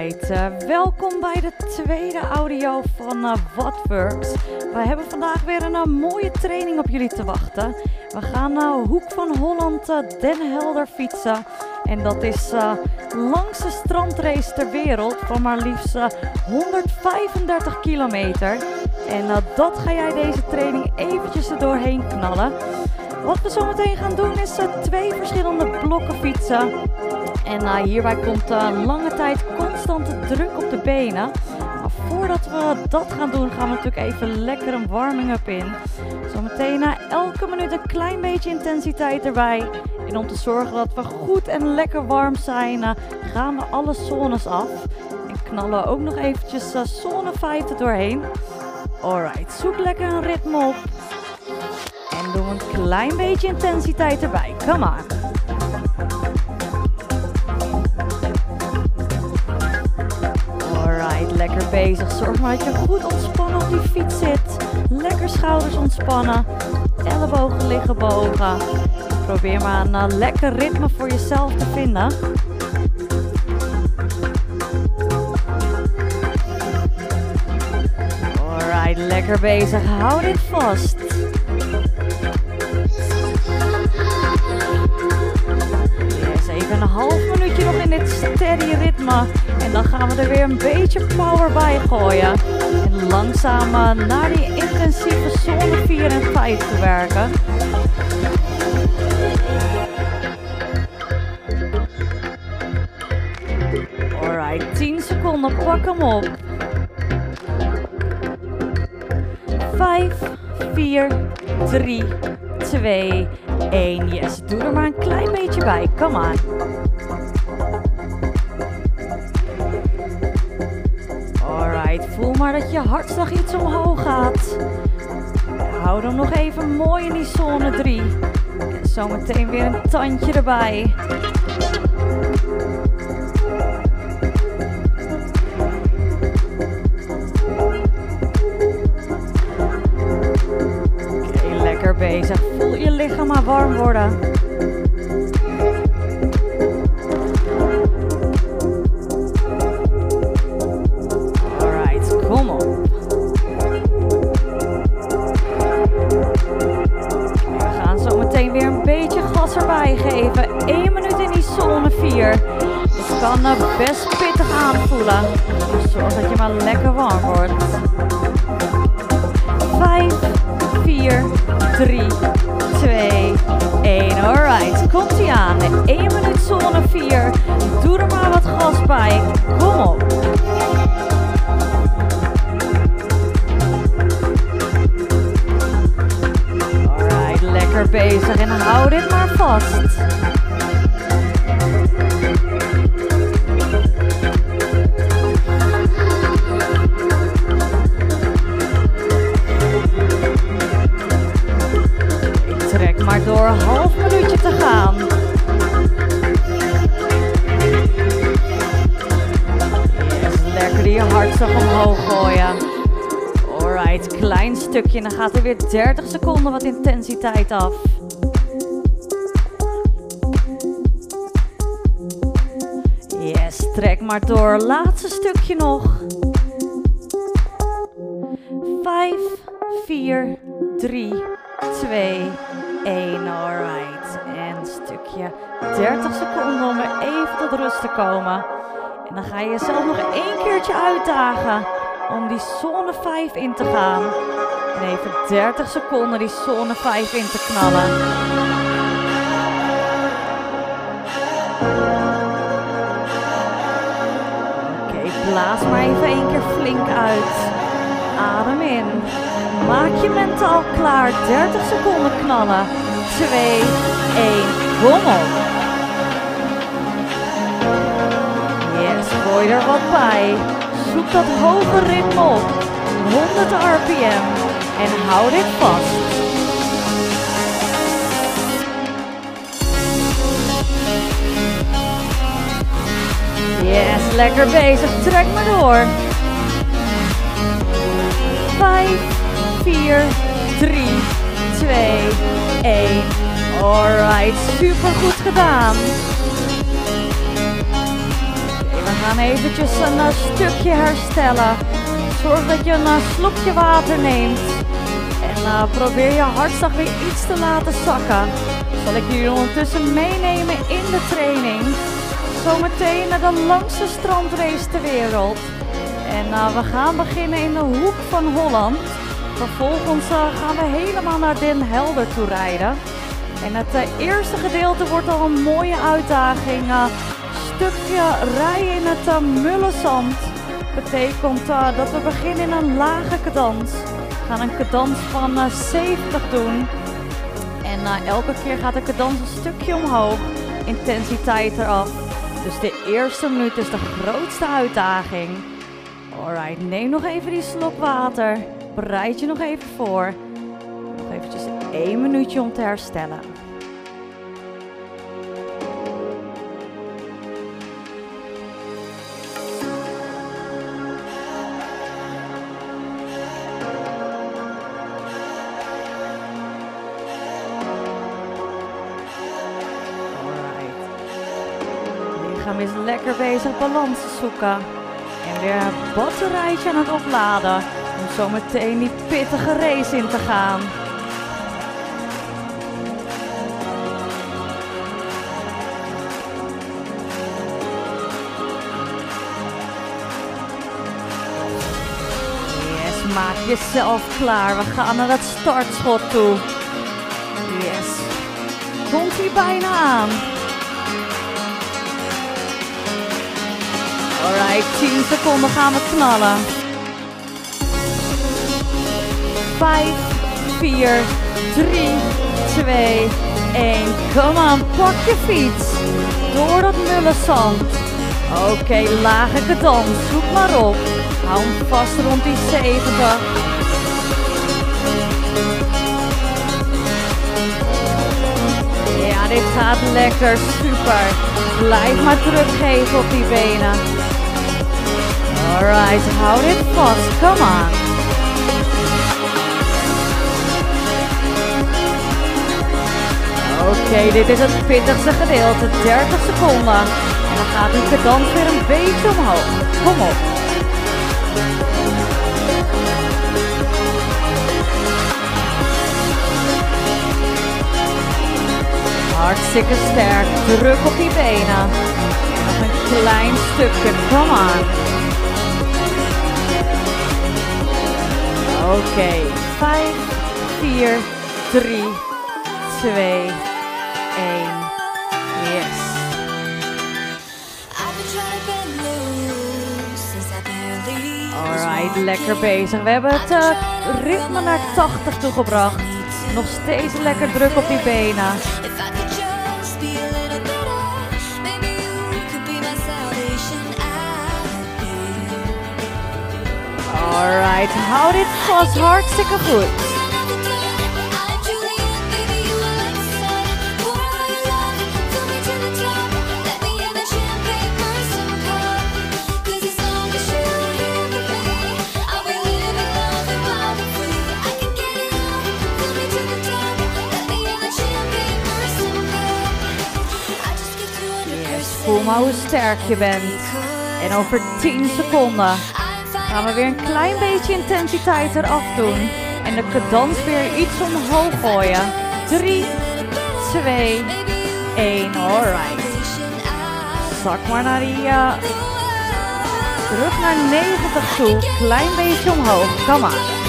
Uh, welkom bij de tweede audio van uh, What Works. We hebben vandaag weer een uh, mooie training op jullie te wachten. We gaan naar Hoek van Holland Den Helder fietsen. En dat is langste strandrace ter wereld van maar liefst 135 kilometer. En dat ga jij deze training eventjes er doorheen knallen. Wat we zo meteen gaan doen is twee verschillende blokken fietsen. En hierbij komt uh, lange tijd constante druk op de benen. Maar voordat we dat gaan doen, gaan we natuurlijk even lekker een warming-up in. Zometeen na elke minuut een klein beetje intensiteit erbij. En om te zorgen dat we goed en lekker warm zijn, uh, gaan we alle zones af. En knallen we ook nog eventjes zone 5 er doorheen. Alright, zoek lekker een ritme op. En doe een klein beetje intensiteit erbij. Come on. Bezig. Zorg maar dat je goed ontspannen op die fiets zit. Lekker schouders ontspannen. Ellebogen liggen boven. Probeer maar een uh, lekker ritme voor jezelf te vinden. Alright, lekker bezig. Hou dit vast. Yes, even een half minuutje nog in dit steady ritme. En dan gaan we er weer een beetje power bij gooien. En langzaam naar die intensieve zone 4 en 5 te werken. Alright, 10 seconden, pak hem op. 5, 4, 3, 2, 1. Yes, doe er maar een klein beetje bij. Come on. Dat je hartslag iets omhoog gaat. Hou hem nog even mooi in die zone 3. En zometeen weer een tandje erbij. Kan best pittig aanvoelen. Dus zorg dat je maar lekker warm wordt. 5, 4, 3, 2, 1. Alright, komt ie aan. 1 minuut zone 4. Doe er maar wat gas bij. Kom op. Alright, lekker bezig en hou dit maar vast. Door. Half minuutje te gaan. Yes, lekker die hartslag omhoog gooien. Alright, klein stukje. Dan gaat er weer 30 seconden wat intensiteit af. Yes, trek maar door. Laatste stukje nog. Alright. En stukje 30 seconden om weer even tot rust te komen. En dan ga je jezelf nog één keertje uitdagen om die zone 5 in te gaan. En even 30 seconden die zone 5 in te knallen. Oké, blaas maar even één keer flink uit. Adem in. Maak je mentaal klaar. 30 seconden knallen. 2, 1, kom op. Yes, gooi er wat bij. Zoek dat hoge ritme op. 100 rpm. En hou dit vast. Yes, lekker bezig. Trek maar door. 5, 4, 3, 2, 1. Alright, super goed gedaan. we gaan eventjes een uh, stukje herstellen. Zorg dat je een uh, slokje water neemt. En uh, probeer je hartslag weer iets te laten zakken. Zal ik jullie ondertussen meenemen in de training. Zometeen naar de langste strandrace ter wereld. En we gaan beginnen in de hoek van Holland. Vervolgens gaan we helemaal naar Den Helder toe rijden. En het eerste gedeelte wordt al een mooie uitdaging stukje rijden in het uh, mullenzand betekent dat we beginnen in een lage cadans. We gaan een cadans van uh, 70 doen. En elke keer gaat de cadans een stukje omhoog. Intensiteit eraf. Dus de eerste minuut is de grootste uitdaging. Alright, neem nog even die slok water. Bereid je nog even voor. Nog eventjes één minuutje om te herstellen. is lekker bezig balans zoeken. En weer een batterijtje aan het opladen om zo meteen die pittige race in te gaan. Yes, maak jezelf klaar. We gaan naar het startschot toe. Yes. Komt hij bijna aan. Alright, 10 seconden gaan we knallen. 5, 4, 3, 2, 1. Kom aan, pak je fiets. Door dat mulle zand. Oké, okay, lage cadans. Zoek maar op. Hou hem vast rond die 70. Ja, dit gaat lekker. Super. Blijf maar druk geven op die benen. Alright, hou dit vast. Come on. Oké, dit is het pittigste gedeelte. 30 seconden. En dan gaat die cadans weer een beetje omhoog. Kom op. Hartstikke sterk. Druk op die benen. Nog een klein stukje. Come on. Oké, okay. 5, 4, 3, 2, 1. Yes. Alright, lekker bezig. We hebben het uh, ritme naar 80 toegebracht. Nog steeds lekker druk op die benen. Alright, hou dit vast. Hartstikke goed. Hoe sterk je bent. En over 10 seconden gaan we weer een klein beetje intensiteit eraf doen. En de cadans weer iets omhoog gooien. 3, 2, 1. Alright. Zak maar naar die... Uh, terug naar 90 toe. Klein beetje omhoog. Kom maar.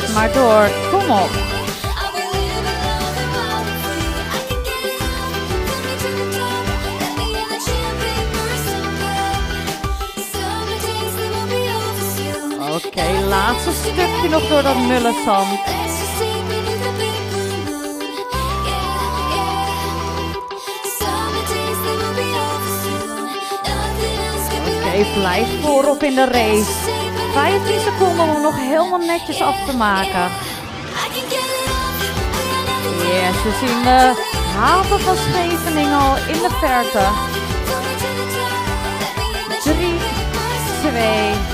Zet maar door. Kom op. Oké, okay, laatste stukje nog door dat mullenzand. Oké, okay, blijf voorop in de race. 15 seconden om nog helemaal netjes af te maken. Yes, we zien de haven van Scheveningen al in de verte. 3, 2,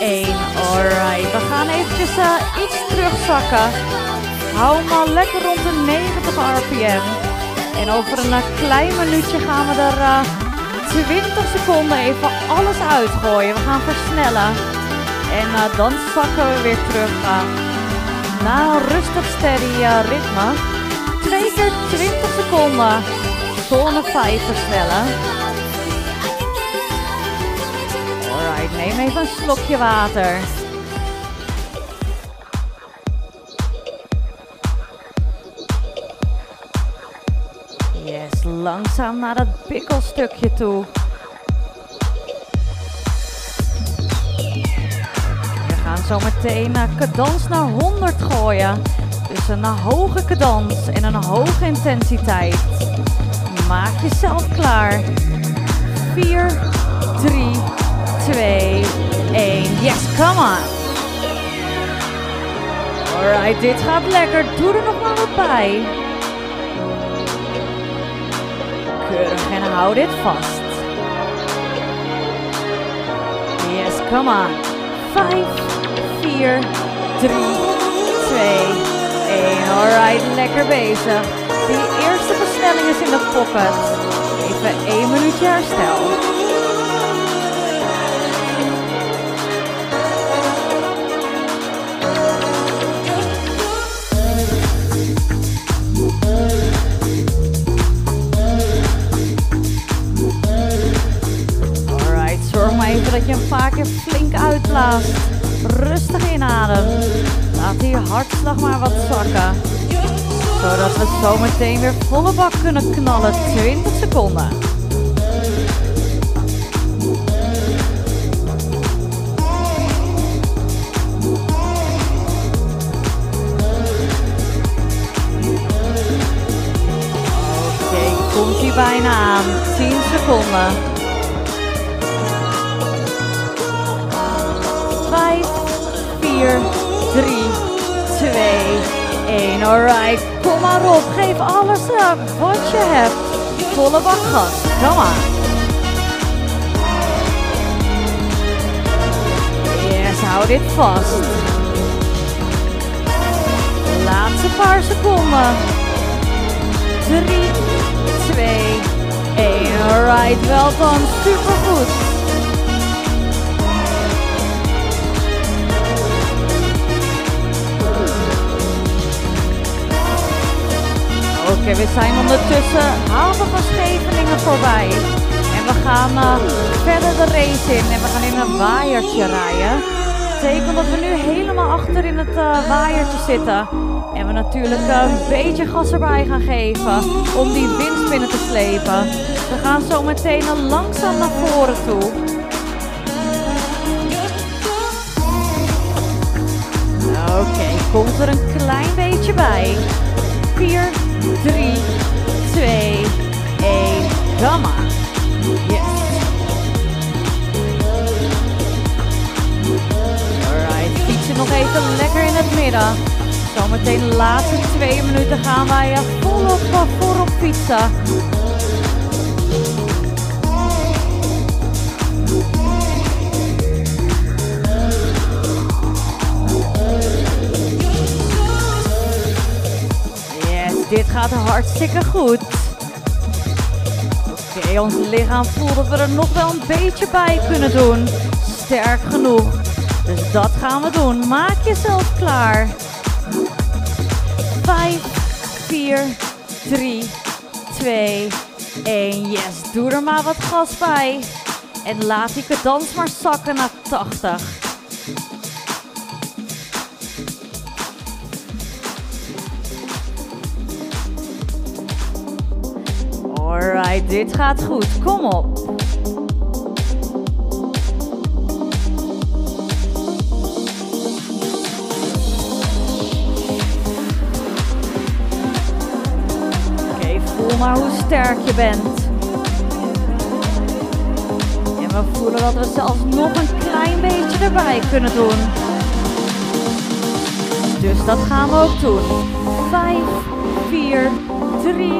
1. Alright, we gaan eventjes uh, iets terugzakken. Hou hem al lekker rond de 90 rpm. En over een uh, klein minuutje gaan we er uh, 20 seconden even alles uitgooien. We gaan versnellen. En dan zakken we weer terug naar een rustig steady ritme. Twee keer 20 seconden. Zone 5 versnellen. Alright, neem even een slokje water. Yes, langzaam naar dat pikkelstukje toe. Gaan zo meteen cadans naar 100 gooien. Dus een hoge cadans en een hoge intensiteit. Maak jezelf klaar. 4, 3, 2, 1. Yes, come on. Alright, dit gaat lekker. Doe er nog maar wat bij. Keurig en hou dit vast. Yes, come on. 5, 4, 3, 2, 1. Alright, lekker bezig. Die eerste versnelling is in de pocket. Even één minuutje herstel. dat je hem vaker flink uitblaast. Rustig inadem. Laat die hartslag maar wat zakken. Zodat we zo meteen weer volle bak kunnen knallen. 20 seconden. Oké, komt hij bijna aan. 10 seconden. 4, 3, 2, 1. Alright, kom maar op. Geef alles op wat je hebt. Volle bak gas. Kom maar. Yes, hou dit vast. Laatste paar seconden. 3, 2, 1. Alright, wel dan. Super Oké, we zijn ondertussen halve van Scheveningen voorbij. En we gaan uh, verder de race in en we gaan in een waaiertje rijden. Dat betekent dat we nu helemaal achter in het uh, waaiertje zitten. En we natuurlijk uh, een beetje gas erbij gaan geven om die winst binnen te slepen. We gaan zo meteen langzaam naar voren toe. Oké, komt er een klein beetje bij. Come. Yes. Alright, fietsen nog even lekker in het midden. Zometeen de laatste twee minuten gaan wij volop voorop fietsen. Dit gaat hartstikke goed. Ons lichaam voelt dat we er nog wel een beetje bij kunnen doen. Sterk genoeg. Dus dat gaan we doen. Maak jezelf klaar. 5, 4, 3, 2, 1. Yes, doe er maar wat gas bij. En laat die cadans maar zakken naar 80. Dit gaat goed. Kom op. Maar hoe sterk je bent. En we voelen dat we zelfs nog een klein beetje erbij kunnen doen. Dus dat gaan we ook doen. 5, 4, 3,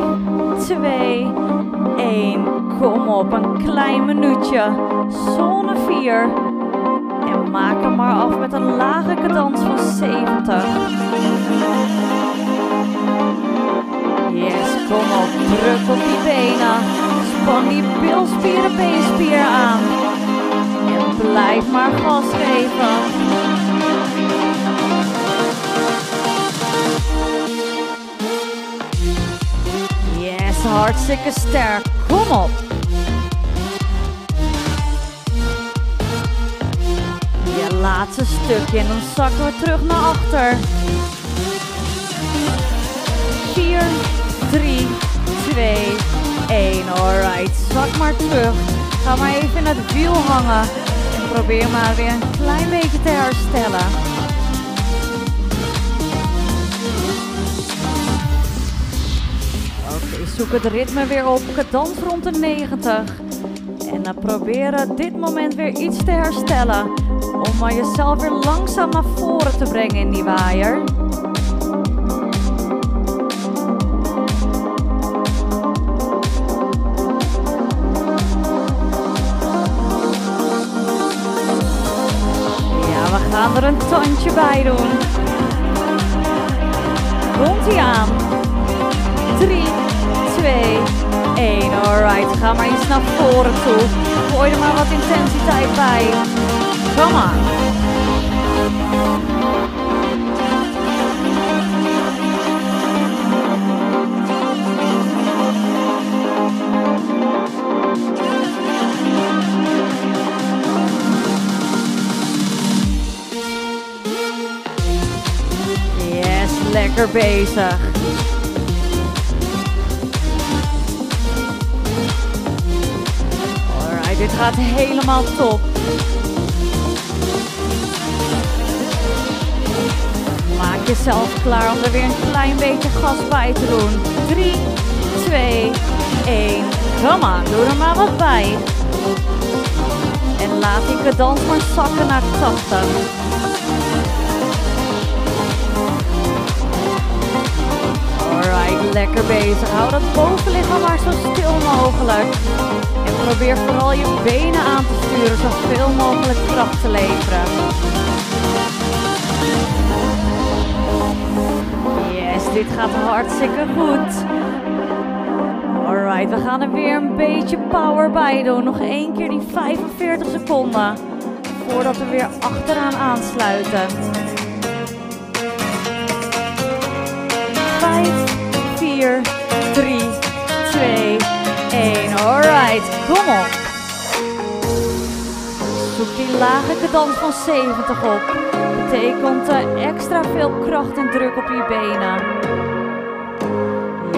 2, 1. Kom op, een klein minuutje. Zone 4. En maak hem hem maar af met een lage cadans van 70. Yes, kom op, druk op die benen. Span die bilspieren, beenspier aan. En blijf maar gas geven. Hartstikke sterk. Kom op. Je laatste stukje en dan zakken we terug naar achter. 4, 3, 2, 1. Alright, zak maar terug. Ga maar even in het wiel hangen. En probeer maar weer een klein beetje te herstellen. Zoek het ritme weer op. Cadans rond de 90. En dan proberen dit moment weer iets te herstellen. Om maar jezelf weer langzaam naar voren te brengen in die waaier. Ja, we gaan er een tandje bij doen. Komt ie aan. Alright, ga maar iets naar voren toe. Gooi er maar wat intensiteit bij. Kom aan. Yes, lekker bezig. Dit gaat helemaal top. Maak jezelf klaar om er weer een klein beetje gas bij te doen. 3, 2, 1. Kom aan, doe er maar wat bij. En laat die cadans maar zakken naar 80. Alright, lekker bezig. Hou dat bovenlichaam maar zo stil mogelijk. En probeer vooral je benen aan te sturen, zoveel mogelijk kracht te leveren. Yes, dit gaat hartstikke goed. Alright, we gaan er weer een beetje power bij doen. Nog één keer die 45 seconden. Voordat we weer achteraan aansluiten. 4, 3, 2, 1. Alright, kom op. Zoek die lage cadans van 70 op. Betekent eh, extra veel kracht en druk op je benen.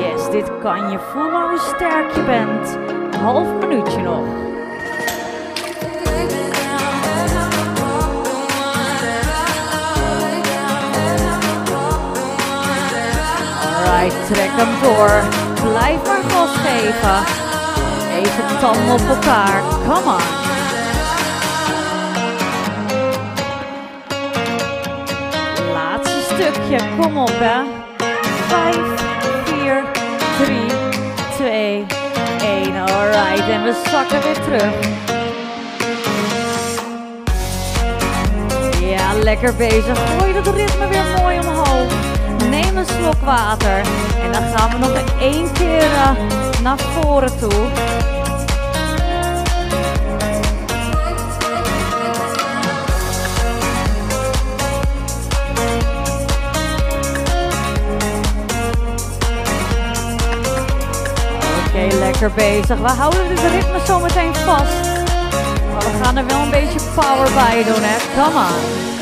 Yes, dit kan je. Voel maar hoe sterk je bent. Half minuutje nog. Trek hem door. Blijf maar gas geven. Even tanden op elkaar. Come on. Laatste stukje. Kom op hè. 5, 4, 3, 2, 1. Alright, en we zakken weer terug. Ja, lekker bezig. Gooi dat ritme weer mooi omhoog. Neem een slok water. En dan gaan we nog één keer eh, naar voren toe. Oké, lekker bezig. We houden dit ritme zo meteen vast. Maar we gaan er wel een beetje power bij doen, hè. Come on.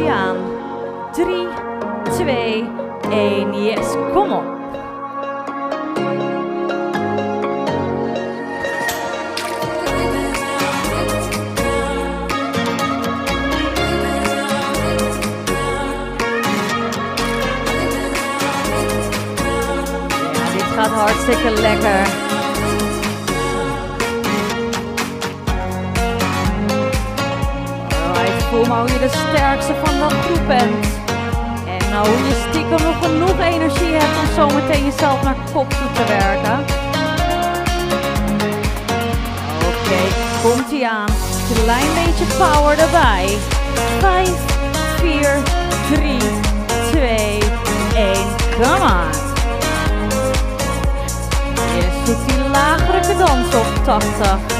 Ie aan. 3, 2, 1. Yes, kom op. Gaat hartstikke lekker. Voel maar hoe je de sterkste van de groep bent. En nou, hoe je stiekem nog genoeg energie hebt om zo meteen jezelf naar kop toe te werken. komt hij aan. Klein beetje power erbij. 5, 4, 3, 2, 1. Come on. Eerst doet die lagere cadans op 80.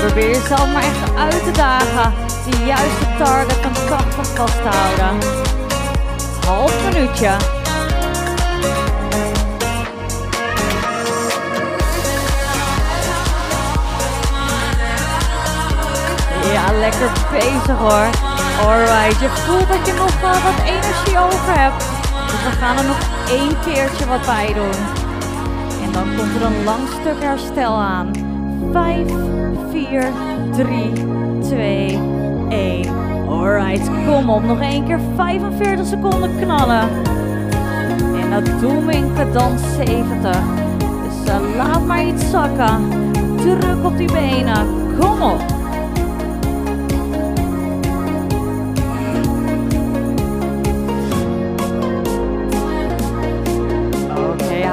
Probeer jezelf maar echt uit te dagen. De juiste target van kant van vast te houden. Half minuutje. Ja, lekker bezig hoor. Alright, je voelt dat je nog wel wat energie over hebt. Dus we gaan er nog één keertje wat bij doen. En dan komt er een lang stuk herstel aan. 5, 4, 3, 2, 1. Alright, kom op. Nog één keer 45 seconden knallen. En dat doen we in cadans 70. Dus uh, laat maar iets zakken. Druk op die benen. Kom op.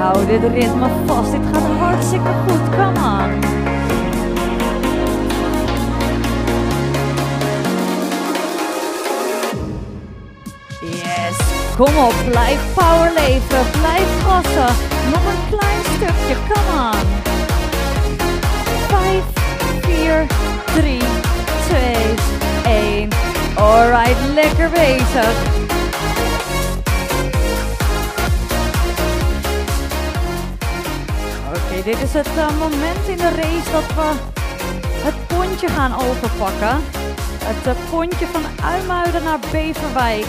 hou dit ritme vast. Dit gaat hartstikke goed. Come on. Kom op. Blijf power leven. Blijf gassen. Nog een klein stukje. Come on. 5, 4, 3, 2, 1. Alright. Lekker bezig. dit is het uh, moment in de race dat we het pontje gaan overpakken. Het uh, pontje van Uimuiden naar Beverwijk.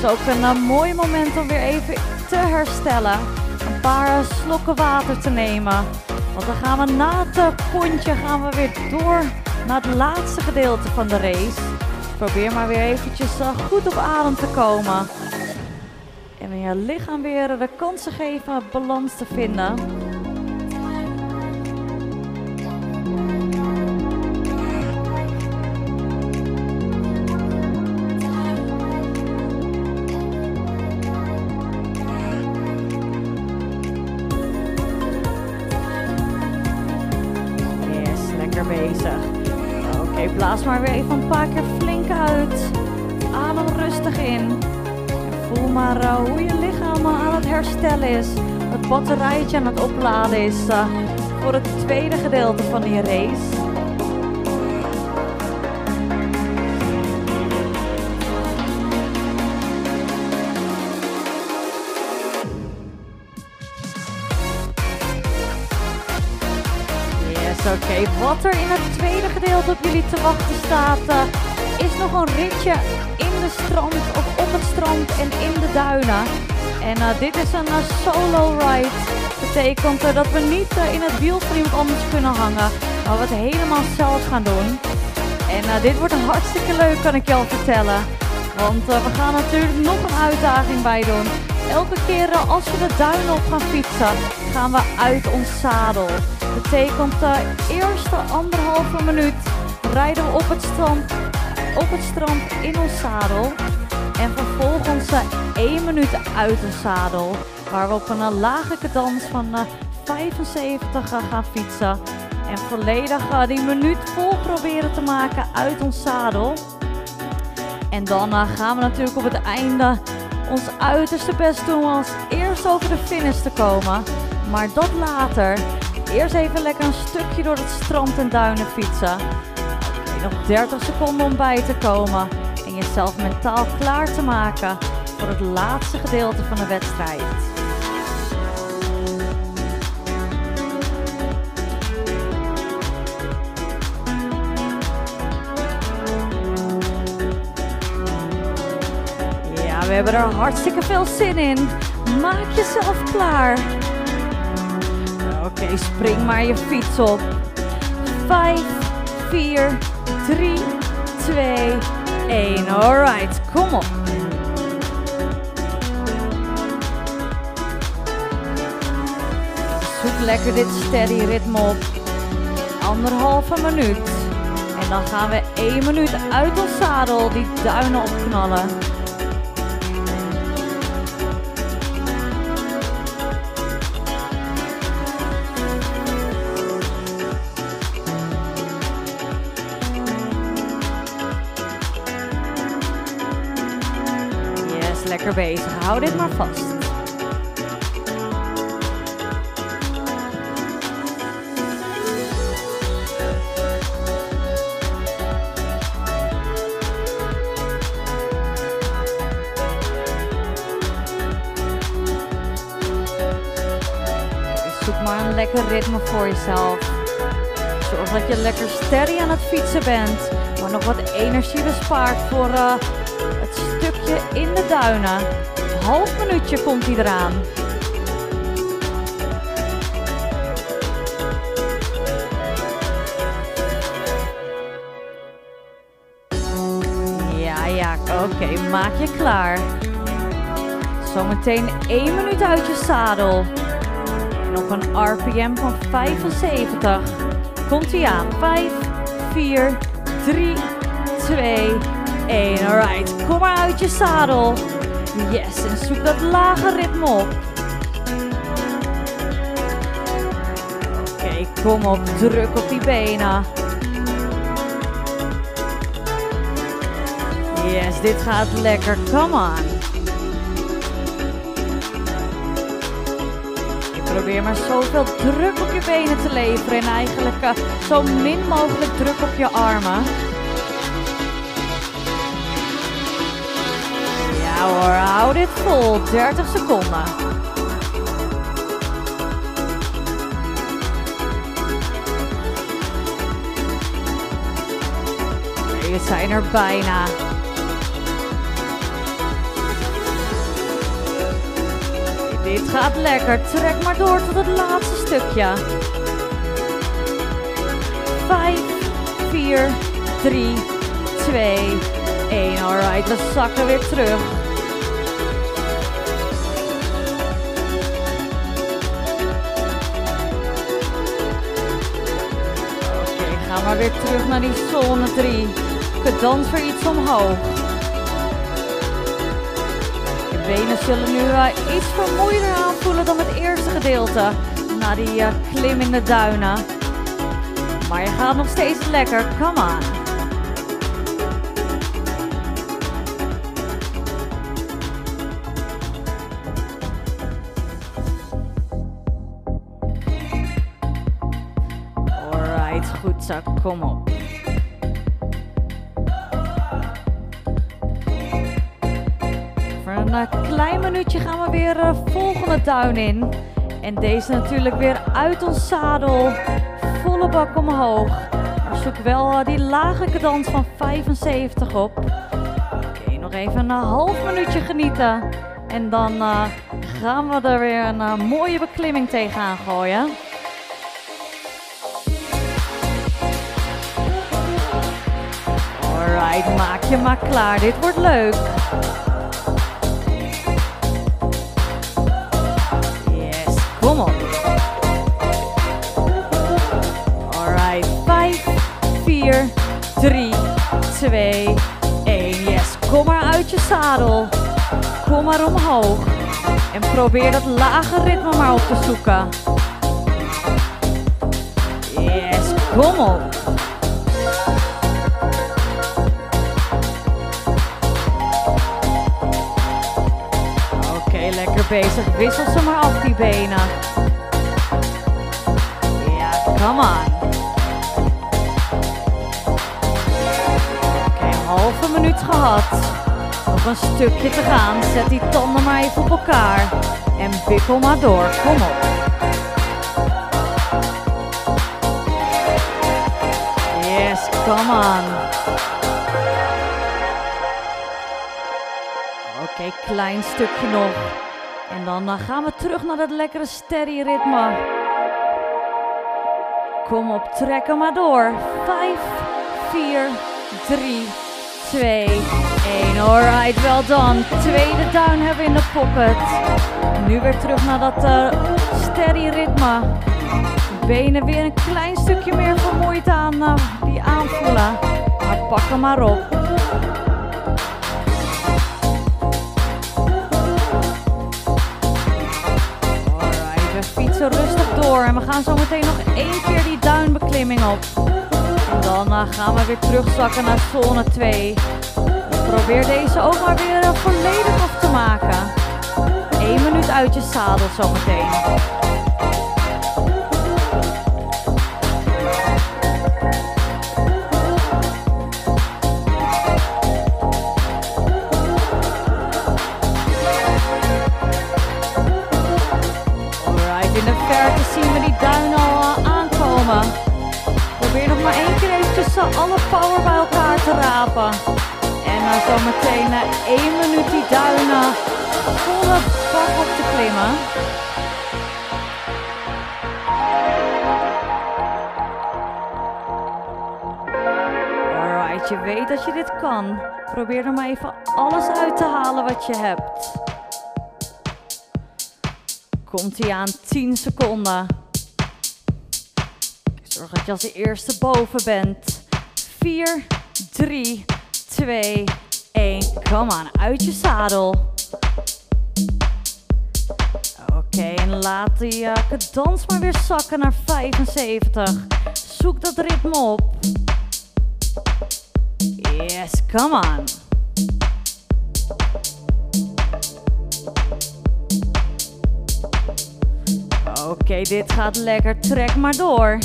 Dus ook een uh, mooi moment om weer even te herstellen. Een paar slokken water te nemen. Want dan gaan we na het pontje gaan we weer door naar het laatste gedeelte van de race. Probeer maar weer eventjes goed op adem te komen. En je lichaam weer de kansen geven balans te vinden. Blaas maar weer even een paar keer flink uit. Adem rustig in. voel maar uh, hoe je lichaam aan het herstellen is. Het batterijtje aan het opladen is uh, voor het tweede gedeelte van die race. Oké, wat er in het tweede te wachten staat, uh, is nog een ritje in de strand of op het strand en in de duinen. En uh, dit is een uh, solo ride. Betekent dat we niet in het wiel van anders kunnen hangen, maar we het helemaal zelf gaan doen. En dit wordt hartstikke leuk, kan ik je al vertellen. Want we gaan natuurlijk nog een uitdaging bij doen. Elke keer als we de duinen op gaan fietsen, gaan we uit ons zadel betekent eerste anderhalve minuut rijden we op het strand, op het strand in ons zadel. En vervolgens uh, één minuut uit ons zadel. Waar we op een lage cadans van 75 eh, gaan fietsen. En volledig die minuut vol proberen te maken uit ons zadel. En dan gaan we natuurlijk op het einde ons uiterste best doen om als eerst over de finish te komen. Maar dat later. Eerst even lekker een stukje door het strand en duinen fietsen. Nog 30 seconden om bij te komen en jezelf mentaal klaar te maken voor het laatste gedeelte van de wedstrijd. Ja, we hebben er hartstikke veel zin in. Maak jezelf klaar. Oké, spring maar je fiets op. 5, 4, 3, 2, 1. Alright, kom op. Zoek lekker dit steady ritme op. Anderhalve minuut. En dan gaan we 1 minuut uit ons zadel die duinen opknallen. Lekker bezig. Hou dit maar vast. Zoek maar een lekker ritme voor jezelf. Zorg dat je lekker steady aan het fietsen bent, maar nog wat energie bespaart voor uh, in de duinen. Half minuutje komt hij eraan. Ja, ja, oké, maak je klaar. Zometeen 1 minuut uit je zadel. En op een RPM van 75. Komt hij aan. 5, 4, 3, 2, 1. Alright, kom maar uit je zadel. Yes, en zoek dat lage ritme op. Oké, kom op, druk op die benen. Yes, dit gaat lekker. Come on. Probeer maar zoveel druk op je benen te leveren en eigenlijk uh, zo min mogelijk druk op je armen. Ja hoor, hou dit vol. 30 seconden. We zijn er bijna. Dit gaat lekker. Trek maar door tot het laatste stukje. 5, 4, 3, 2, 1. Alright, we zakken weer terug. Terug naar die zone 3. Cadans weer iets omhoog benen zullen nu uh, iets vermoeider aanvoelen dan het eerste gedeelte. Na die uh, in de duinen. Maar je gaat nog steeds lekker. Come on. Zo. Kom op. een klein minuutje gaan we weer uh, volgende duin in. En deze natuurlijk weer uit ons zadel. Volle bak omhoog. Zoek wel uh, die lage cadans van 75 op. Oké, nog even een half minuutje genieten. En dan gaan we er weer een mooie beklimming tegenaan gooien. Alright, maak je maar klaar. Dit wordt leuk. Kom op. Alright, 5, 4, 3, 2, 1. Yes, kom maar uit je zadel. Kom maar omhoog. En probeer dat lage ritme maar op te zoeken. Yes, kom op. bezig. Wissel ze maar af, die benen. Ja, come on. Oké, okay, halve minuut gehad. Nog een stukje te gaan. Zet die tanden maar even op elkaar. En wikkel maar door. Kom op. Yes, come on. Oké, klein stukje nog. En dan gaan we terug naar dat lekkere steady ritme. Kom op, trekken maar door. 5, 4, 3, 2, 1. Alright, well done. Tweede down hebben we in de pocket. Nu weer terug naar dat uh, steady ritme. Benen weer een klein stukje meer vermoeid aan, uh, die aanvoelen. Maar pak hem maar op. rustig door. En we gaan zo meteen nog één keer die duinbeklimming op. En dan uh, gaan we weer terugzakken naar zone 2. Probeer deze ook maar weer uh, volledig af te te maken. 1 minuut uit je zadel zometeen. Één eh, alle power bij elkaar te rapen. En dan zometeen na 1 minuut die duinen volle bak op te klimmen. Alright, je weet dat je dit kan. Probeer er maar even alles uit te halen wat je hebt. Komt hij aan 10 seconden. Zorg dat je als eerste boven bent. 4, 3, 2, 1. Kom aan, uit je zadel. Oké, en laat die uh, cadans maar weer zakken naar 75. Zoek dat ritme op. Yes, come on. Oké, dit gaat lekker. Trek maar door.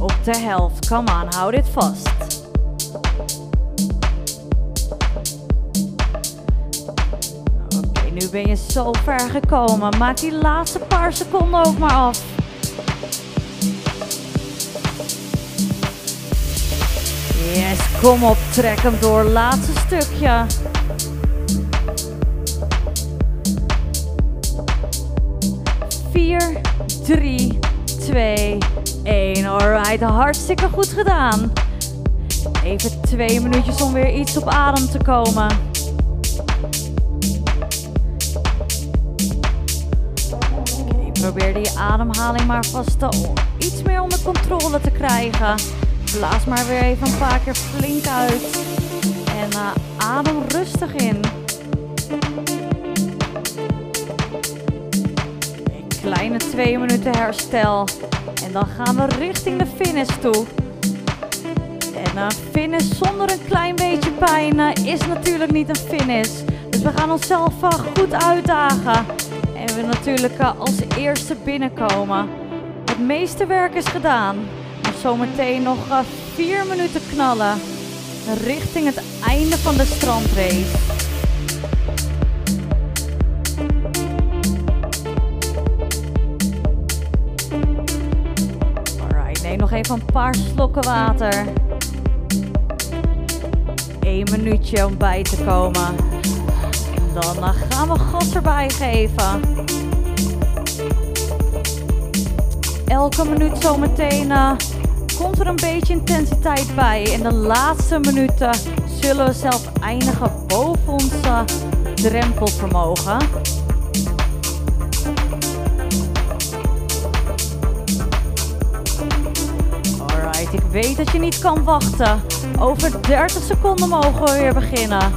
Op de helft. Come on, hou dit vast. Oké, nu ben je zo ver gekomen. Maak die laatste paar seconden ook maar af. Yes, kom op, trek hem door. Laatste stukje. Vier, drie, twee, één. Alright, hartstikke goed gedaan. Even twee minuutjes om weer iets op adem te komen. Probeer die ademhaling maar vast iets meer onder controle te krijgen. Blaas maar weer even een paar keer flink uit. En uh, adem rustig in. Een kleine twee minuten herstel. En dan gaan we richting de finish toe. En een finish zonder een klein beetje pijn uh, is natuurlijk niet een finish. Dus we gaan onszelf uh, goed uitdagen. En we natuurlijk als eerste binnenkomen. Het meeste werk is gedaan. Zometeen nog vier minuten knallen richting het einde van de strandrace. Even een paar slokken water. Eén minuutje om bij te komen. En dan uh, gaan we gas erbij geven. Elke minuut zometeen uh, komt er een beetje intensiteit bij. In de laatste minuten zullen we zelf eindigen boven uh, drempelvermogen. Weet dat je niet kan wachten. Over 30 seconden mogen we weer beginnen.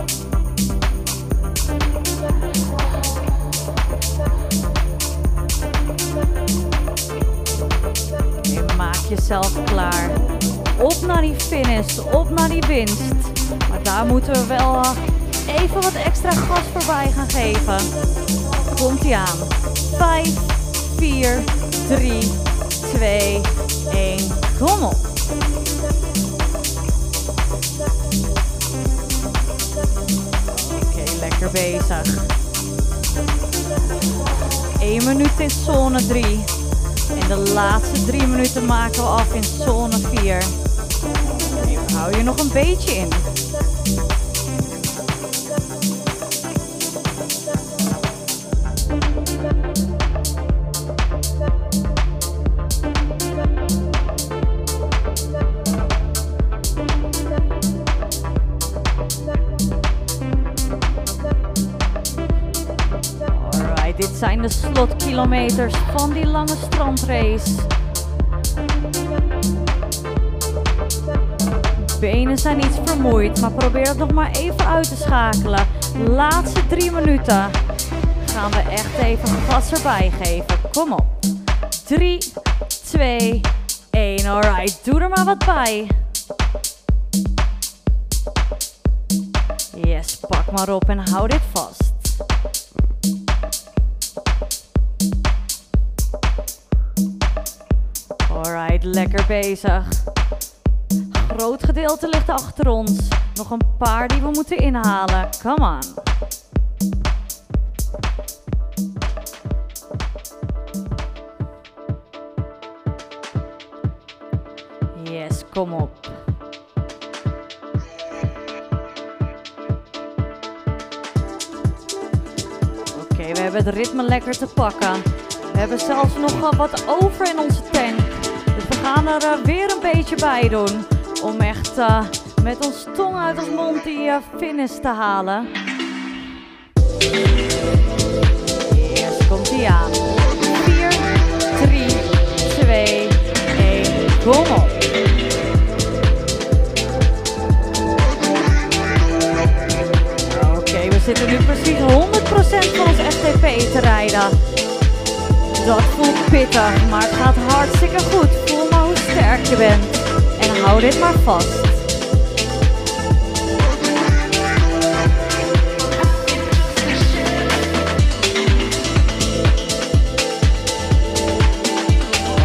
jezelf klaar. Op naar die finish, op naar die winst. Maar daar moeten we wel even wat extra gas voorbij gaan geven. Komt ie aan. 5, 4, 3, 2, 1. Kom op. bezig. 1 minuut in zone 3. En de laatste drie minuten maken we af in zone 4. Even hou je nog een beetje in. zijn de slotkilometers van die lange strandrace. Benen zijn iets vermoeid, maar probeer het nog maar even uit te schakelen. Laatste drie minuten gaan we echt even gas erbij geven. Kom op. 3, 2, 1. Alright, doe er maar wat bij. Yes, pak maar op en hou dit vast. Lekker bezig. Groot gedeelte ligt achter ons. Nog een paar die we moeten inhalen. Come on. Yes, kom op. Oké, we hebben het ritme lekker te pakken. We hebben zelfs nog wat over in onze tank. Dus we gaan er uh, weer een beetje bij doen. Om echt uh, met ons tong uit ons mond die uh, finish te halen. Eerst komt hij aan. 4, 3, 2, 1. Kom op. Oké, we zitten nu precies 100% van ons FTP te rijden. Dat voelt pittig, maar het gaat hartstikke goed. Sterk je bent. En hou dit maar vast.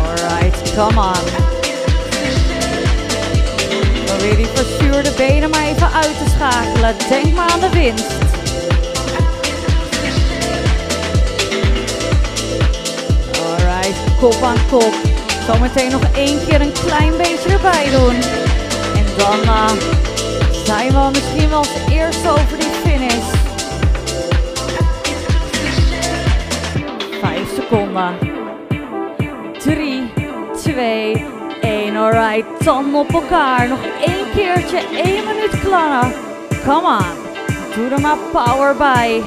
Alright, come on. Probeer die verzuurde benen maar even uit te schakelen. Denk maar aan de winst. Alright, kop aan kop. Zometeen nog één keer een klein beetje erbij doen. En dan uh, zijn we misschien wel als eerste over die finish. Vijf seconden. Drie, twee, één. Alright, tanden op elkaar. Nog één keertje, één minuut klannen. Come on. Doe er maar power bij.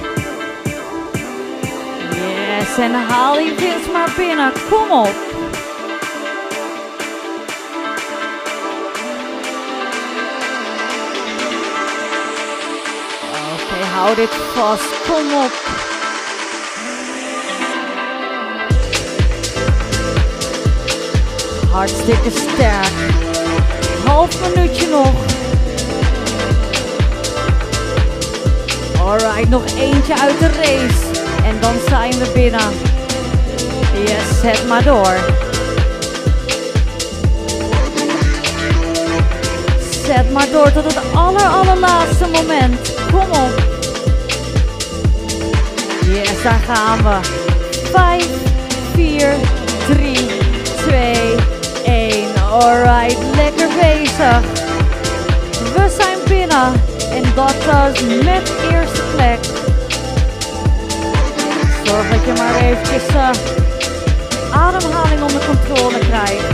Yes, en haal die winst maar binnen. Kom op. hou dit vast. Kom op. Hartstikke sterk. Half minuutje nog. Alright, nog eentje uit de race. En dan zijn we binnen. Yes, zet maar door. Zet maar door tot het aller allerlaatste moment. Kom op. Yes, daar gaan we. 5, 4, 3, 2, 1. Alright, lekker bezig. We zijn binnen. En dat is met eerste plek. Zorg dat je maar eventjes uh, ademhaling onder controle krijgt.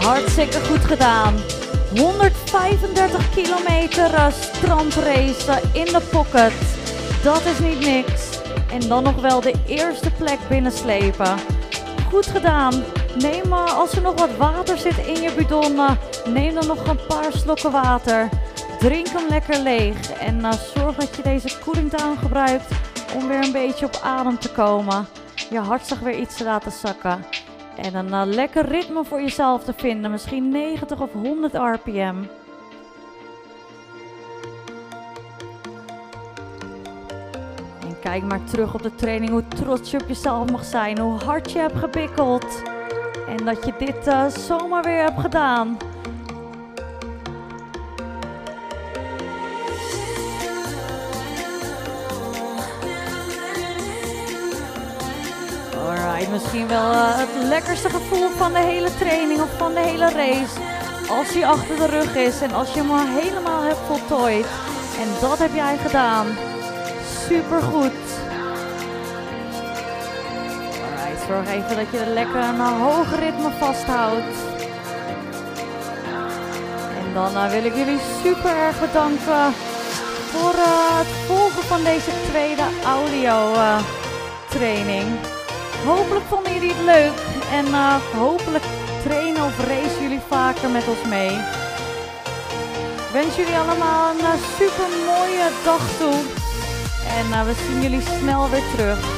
Hartstikke goed gedaan. 135 kilometer uh, strandrace in de pocket. Dat is niet niks. En dan nog wel de eerste plek binnenslepen. Goed gedaan. Neem uh, als er nog wat water zit in je bidon, uh, neem dan nog een paar slokken water. Drink hem lekker leeg en zorg dat je deze cooling down gebruikt om weer een beetje op adem te komen. Je hartslag weer iets te laten zakken. En een lekker ritme voor jezelf te vinden, misschien 90 of 100 rpm. En kijk maar terug op de training, hoe trots je op jezelf mag zijn, hoe hard je hebt gebikkeld. En dat je dit uh, zomaar weer hebt gedaan. Alright, misschien wel het lekkerste gevoel van de hele training of van de hele race. Als hij achter de rug is en als je hem al helemaal hebt voltooid. En dat heb jij gedaan. Super goed. Zorg even dat je er lekker een hoge ritme vasthoudt. En dan uh, wil ik jullie super erg bedanken voor uh, het volgen van deze tweede audio uh, training. Hopelijk vonden jullie het leuk en hopelijk trainen of racen jullie vaker met ons mee. Ik wens jullie allemaal een super mooie dag toe. En we zien jullie snel weer terug.